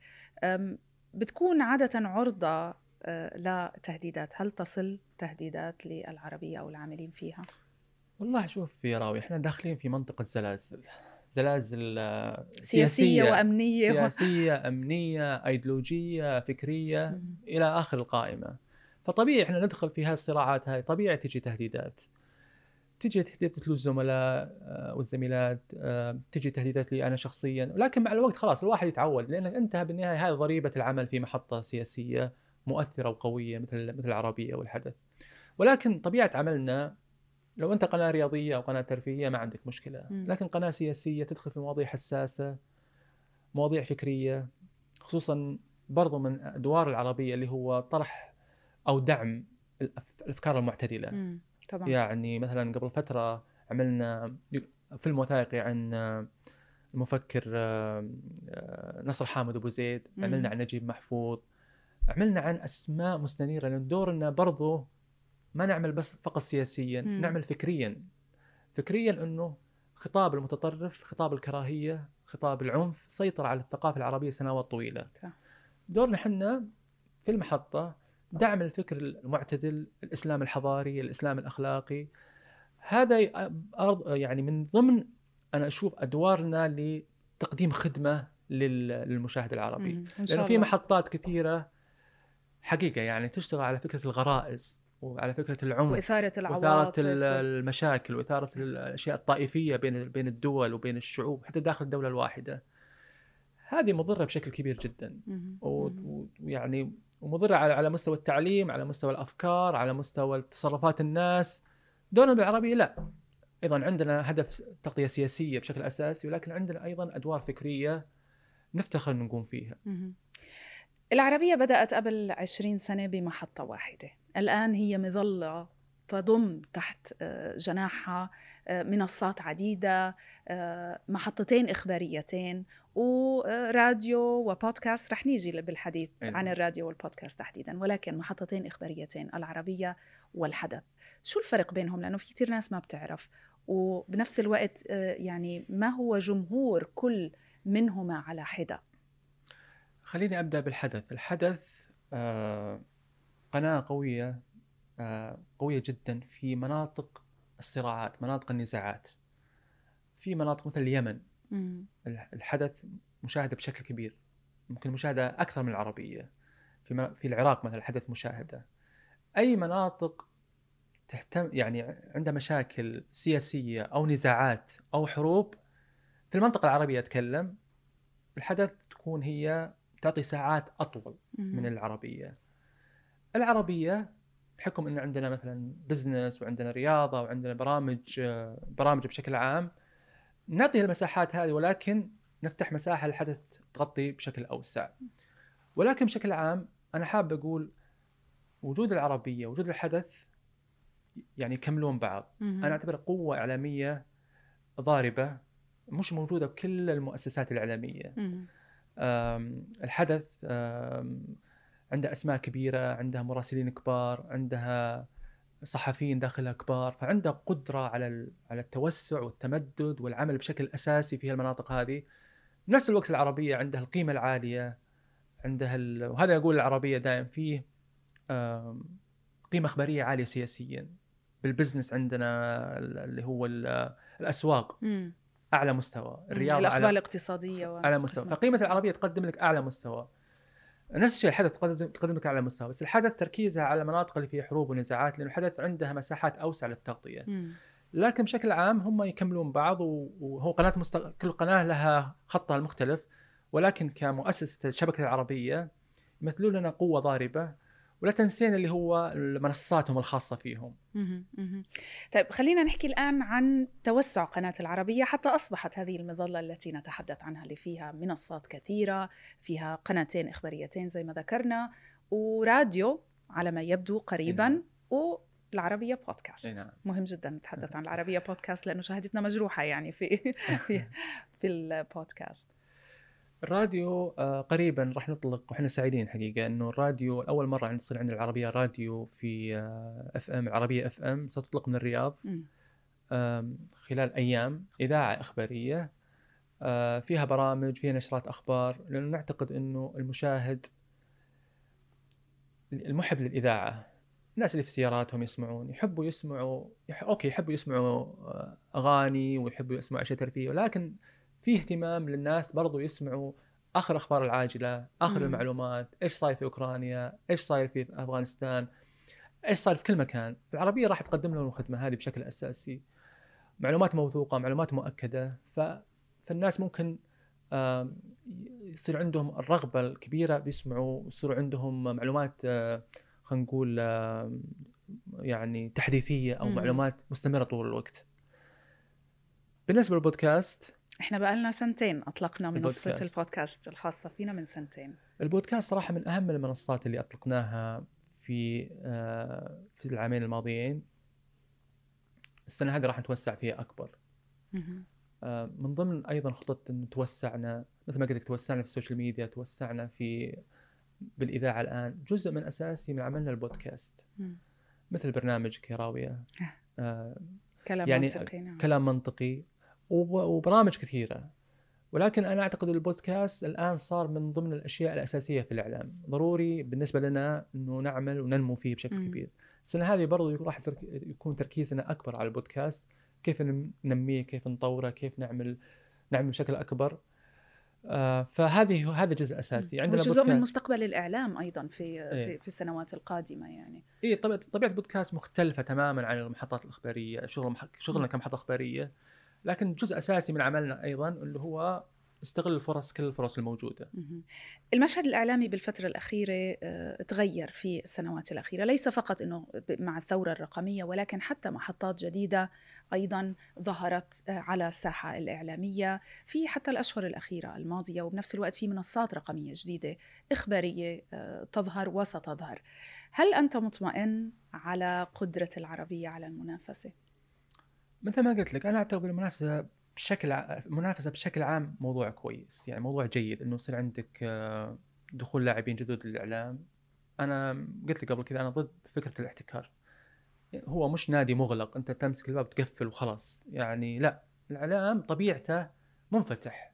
بتكون عادة عرضة أه، لتهديدات. هل تصل تهديدات للعربية أو العاملين فيها؟ والله شوف يا راوي إحنا داخلين في منطقة زلازل. زلازل آه، سياسية, وأمنية. و... سياسية أمنية أيديولوجية فكرية مهم. إلى آخر القائمة. فطبيعي إحنا ندخل في هذه الصراعات هذه طبيعي تجي تهديدات. تجي تهديدات للزملاء آه، والزميلات آه، تجي تهديدات لي أنا شخصيا. ولكن مع الوقت خلاص الواحد يتعود لأنك أنت بالنهاية هذه ضريبة العمل في محطة سياسية مؤثرة وقوية مثل مثل العربية والحدث. ولكن طبيعة عملنا لو أنت قناة رياضية أو قناة ترفيهية ما عندك مشكلة. لكن قناة سياسية تدخل في مواضيع حساسة مواضيع فكرية خصوصا برضو من أدوار العربية اللي هو طرح أو دعم الأفكار المعتدلة مم. طبعا يعني مثلا قبل فترة عملنا فيلم وثائقي عن المفكر آه، آه، نصر حامد أبو زيد مم. عملنا عن نجيب محفوظ عملنا عن أسماء مستنيره لأن دورنا برضو ما نعمل بس فقط سياسيا مم. نعمل فكريا فكريا إنه خطاب المتطرف خطاب الكراهية خطاب العنف سيطر على الثقافة العربية سنوات طويلة صح. دورنا إحنا في المحطه دعم الفكر المعتدل الإسلام الحضاري الإسلام الأخلاقي. هذا يعني من ضمن أنا أشوف أدوارنا لتقديم خدمة لل- للمشاهد العربي. لأنه في. محطات كثيرة حقيقة يعني تشتغل على فكرة الغرائز وعلى فكرة العنف وإثارة وإثارة العواطف ال- المشاكل وإثارة الأشياء الطائفية بين بين الدول وبين الشعوب حتى داخل الدولة الواحدة. هذه مضرة بشكل كبير جدا. ويعني ومضرة على على مستوى التعليم على مستوى الأفكار على مستوى تصرفات الناس. دورنا بالعربي لا. أيضا عندنا هدف تغطية سياسية بشكل أساسي ولكن عندنا أيضا أدوار فكرية نفتخر أن نقوم فيها. مهم. العربية بدأت قبل 20 سنة بمحطة واحدة. الآن هي مظلة تضم تحت آه، جناحها آه، منصات عديدة آه، محطتين إخباريتين وراديو وبودكاست. رح نيجي بالحديث. عن الراديو والبودكاست تحديدا ولكن محطتين إخباريتين العربية والحدث. شو الفرق بينهم؟ لأنه في كتير ناس ما بتعرف وبنفس الوقت يعني ما هو جمهور كل منهما على حدة؟ خليني أبدأ بالحدث، الحدث آه، قناة قويه آه، قوية جدا في مناطق الصراعات، مناطق النزاعات. في مناطق مثل اليمن الحدث مشاهدة بشكل كبير، ممكن مشاهدة أكثر من العربية. في في العراق مثلا الحدث مشاهدة. أي مناطق تهتم يعني عندها مشاكل سياسية أو نزاعات أو حروب في المنطقة العربية أتكلم الحدث تكون هي تعطي ساعات أطول من العربية العربية بحكم ان عندنا مثلا بزنس وعندنا رياضة وعندنا برامج برامج بشكل عام نعطي المساحات هذه ولكن نفتح مساحة للحدث تغطي بشكل أوسع. ولكن بشكل عام أنا حاب أقول وجود العربية وجود الحدث يعني يكملون بعض. أنا أعتبر قوة إعلامية ضاربة مش موجودة بكل المؤسسات الإعلامية. الحدث عندها أسماء كبيرة عندها مراسلين كبار عندها صحفيين داخلها كبار فعندها قدرة على على التوسع والتمدد والعمل بشكل أساسي في المناطق هذه. نفس الوقت العربية عندها القيمة العالية عندها ال... وهذا أقول العربية دائما فيه قيمة إخبارية عالية سياسيا. بالبزنس عندنا اللي هو الأسواق أعلى مستوى الرياضة الأخبار الاقتصادية أعلى مستوى. فقيمة العربية تقدم لك أعلى مستوى. نفس الشيء الحدث تقدم لك اعلى مستوى بس الحدث تركيزها على المناطق اللي فيها حروب ونزاعات لأنه الحدث عندها مساحات أوسع للتغطية. لكن بشكل عام هم يكملون بعض وهو قناة مستق... كل قناة لها خطها المختلف ولكن كمؤسسة الشبكة العربية يمثلون لنا قوة ضاربة ولا تنسين اللي هو منصاتهم الخاصة فيهم. طيب خلينا نحكي الآن عن توسع قناة العربية حتى أصبحت هذه المظلة التي نتحدث عنها اللي فيها منصات كثيرة فيها قناتين إخباريتين زي ما ذكرنا وراديو على ما يبدو قريبا نعم. والعربية بودكاست. نعم. مهم جدا نتحدث عن العربية بودكاست لأنه شهادتنا مجروحة يعني في في, في البودكاست. الراديو آه، قريبا راح نطلق وإحنا سعيدين حقيقة إنه الراديو أول مرة تصير عندنا العربية راديو في FM العربية FM ستطلق من الرياض. خلال أيام إذاعة إخبارية آه، فيها برامج فيها نشرات أخبار لأنه نعتقد إنه المشاهد المحب للإذاعة الناس اللي في سياراتهم يسمعون يحبوا يسمعوا يح... okay يحبوا يسمعوا آه، أغاني ويحبوا يسمعوا أشياء ترفيه ولكن في اهتمام للناس برضو يسمعوا آخر الاخبار العاجلة آخر مم. المعلومات إيش صاير في أوكرانيا إيش صاير في أفغانستان إيش صاير في كل مكان العربية راح تقدم لهم الخدمة هذه بشكل أساسي معلومات موثوقة معلومات مؤكدة ف... فالناس ممكن يصير عندهم الرغبة الكبيرة بيسمعوا يصير عندهم معلومات آه، خلينا نقول يعني تحديثية أو مم. معلومات مستمرة طول الوقت بالنسبة للبودكاست إحنا بقى لنا سنتين أطلقنا منصة البودكاست. البودكاست الخاصة فينا من سنتين. البودكاست صراحة من أهم المنصات اللي أطلقناها في آه، في العامين الماضيين. السنة هذه راح نتوسع فيها أكبر. آه، من ضمن أيضا خطط انه توسعنا مثل ما قلت لك توسعنا في السوشيال ميديا توسعنا في بالإذاعة الآن. جزء من أساسي من عملنا البودكاست. مثل برنامج كيراوية. آه كلام يعني منطقي نعم. كلام منطقي. وبرامج كثيرة. ولكن أنا أعتقد البودكاست الآن صار من ضمن الأشياء الأساسية في الإعلام. ضروري بالنسبة لنا إنه نعمل وننمو فيه بشكل م. كبير. السنة هذه برضو راح يكون تركيزنا أكبر على البودكاست. كيف ننميه كيف نطوره كيف نعمل نعمل بشكل أكبر. آه فهذه هذا جزء أساسي. عندنا جزء من مستقبل الإعلام أيضا في إيه؟ في, السنوات القادمة يعني. اي طبيعه طبيعة البودكاست مختلفة تماما عن المحطات الإخبارية شغل شغلنا كمحطة إخبارية. لكن جزء أساسي من عملنا أيضا اللي هو استغل الفرص كل الفرص الموجودة. المشهد الإعلامي بالفترة الأخيرة آه، تغير في السنوات الأخيرة. ليس فقط أنه مع الثورة الرقمية ولكن حتى محطات جديدة أيضا ظهرت آه، على الساحة الإعلامية. في حتى الأشهر الأخيرة الماضية وبنفس الوقت في منصات رقمية جديدة إخبارية آه، تظهر وستظهر. هل أنت مطمئن على قدرة العربية على المنافسة؟ مثل ما قلت لك أنا اعتبر المنافسة بشكل منافسه بشكل عام موضوع كويس يعني موضوع جيد إنه يصير عندك آه، دخول لاعبين جدد للإعلام. أنا قلت لك قبل كذا أنا ضد فكرة الاحتكار. هو مش نادي مغلق أنت تمسك الباب تقفل وخلاص. يعني لا الإعلام طبيعته منفتح.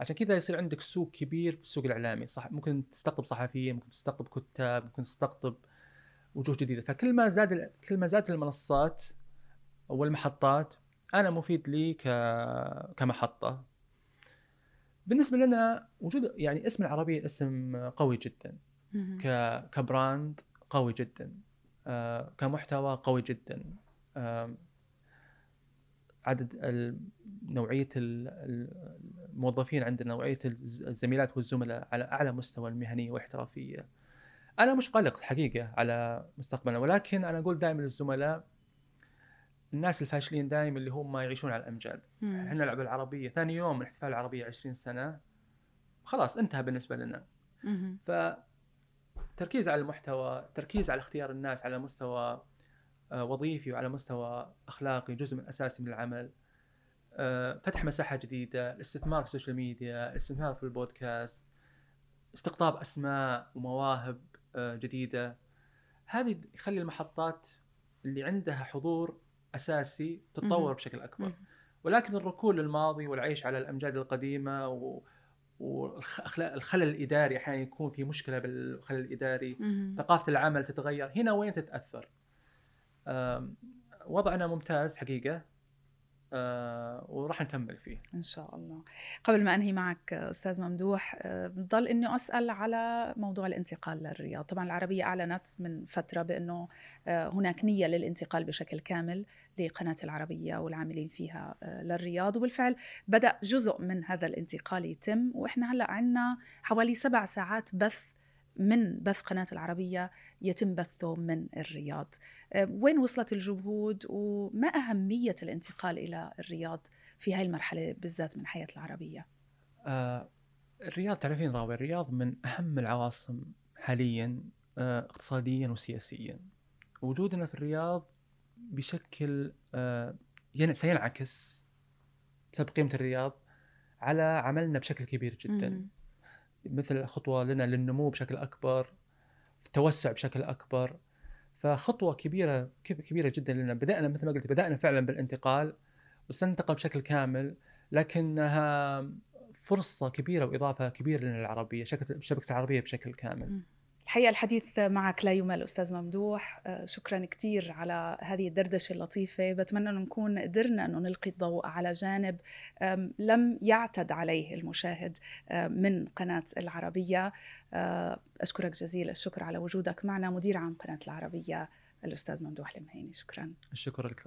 عشان كذا يصير عندك سوق كبير في السوق الإعلامي. صح ممكن تستقطب صحفيين ممكن تستقطب كتاب ممكن تستقطب وجوه جديدة. فكل ما زاد كل ما زادت المنصات والمحطات أنا مفيد لي ك... كمحطة. بالنسبة لنا وجود يعني اسم العربية اسم قوي جدا. ك... كبراند قوي جدا. آه كمحتوى قوي جدا. آه عدد ال- نوعية ال- ال- الموظفين عندنا نوعية الز- الزميلات والزملاء على أعلى مستوى المهنية والاحترافيه أنا مش قلق حقيقة على مستقبلنا ولكن أنا أقول دائما للزملاء الناس الفاشلين دائما اللي هم يعيشون على الأمجاد. إحنا نلعب العربية ثاني يوم من احتفال العربيه 20 سنة خلاص انتهى بالنسبة لنا مم. فتركيز على المحتوى تركيز على اختيار الناس على مستوى آه، وظيفي وعلى مستوى أخلاقي جزء من أساسي من العمل آه، فتح مساحة جديدة الاستثمار في السوشيال ميديا الاستثمار في البودكاست استقطاب أسماء ومواهب آه، جديدة هذه يخلي المحطات اللي عندها حضور أساسي تتطور. بشكل أكبر. ولكن الركون للماضي والعيش على الأمجاد القديمة و والخلل الإداري أحيانا يكون في مشكلة بالخلل الإداري. ثقافة العمل تتغير هنا وين تتأثر وضعنا ممتاز حقيقة وراح نكمل فيه. إن شاء الله. قبل ما أنهي معك أستاذ ممدوح آه، بضل إني أسأل على موضوع الانتقال للرياض. طبعا العربية أعلنت من فترة بأنه آه، هناك نية للانتقال بشكل كامل لقناة العربية والعاملين فيها آه، للرياض. وبالفعل بدأ جزء من هذا الانتقال يتم. وإحنا هلأ عندنا حوالي سبع ساعات بث من بث قناة العربية يتم بثه من الرياض. آه، وين وصلت الجهود وما أهمية الانتقال إلى الرياض في هاي المرحلة بالذات من حياة العربية؟ آه، الرياض تعرفين راوي الرياض من أهم العواصم حاليا آه، اقتصاديا وسياسيا. وجودنا في الرياض بشكل آه، ين- سينعكس بسبب قيمه الرياض على عملنا بشكل كبير جدا. مم. مثل خطوة لنا للنمو بشكل أكبر التوسع بشكل أكبر. فخطوة كبيرة كب- كبيرة جدا لنا. بدأنا مثل ما قلت بدأنا فعلا بالانتقال وسننتقل بشكل كامل لكنها فرصة كبيرة وإضافة كبيرة لنا العربيه شبكة العربية بشكل كامل. الحقيقة الحديث معك لا يمل أستاذ ممدوح. آه، شكرا كثير على هذه الدردشة اللطيفة. بتمنى أن نكون قدرنا أنه نلقي الضوء على جانب لم يعتد عليه المشاهد من قناة العربية. آه، أشكرك جزيل الشكر على وجودك معنا مدير عام قناة العربية الأستاذ ممدوح المهيني. شكرا. الشكر لك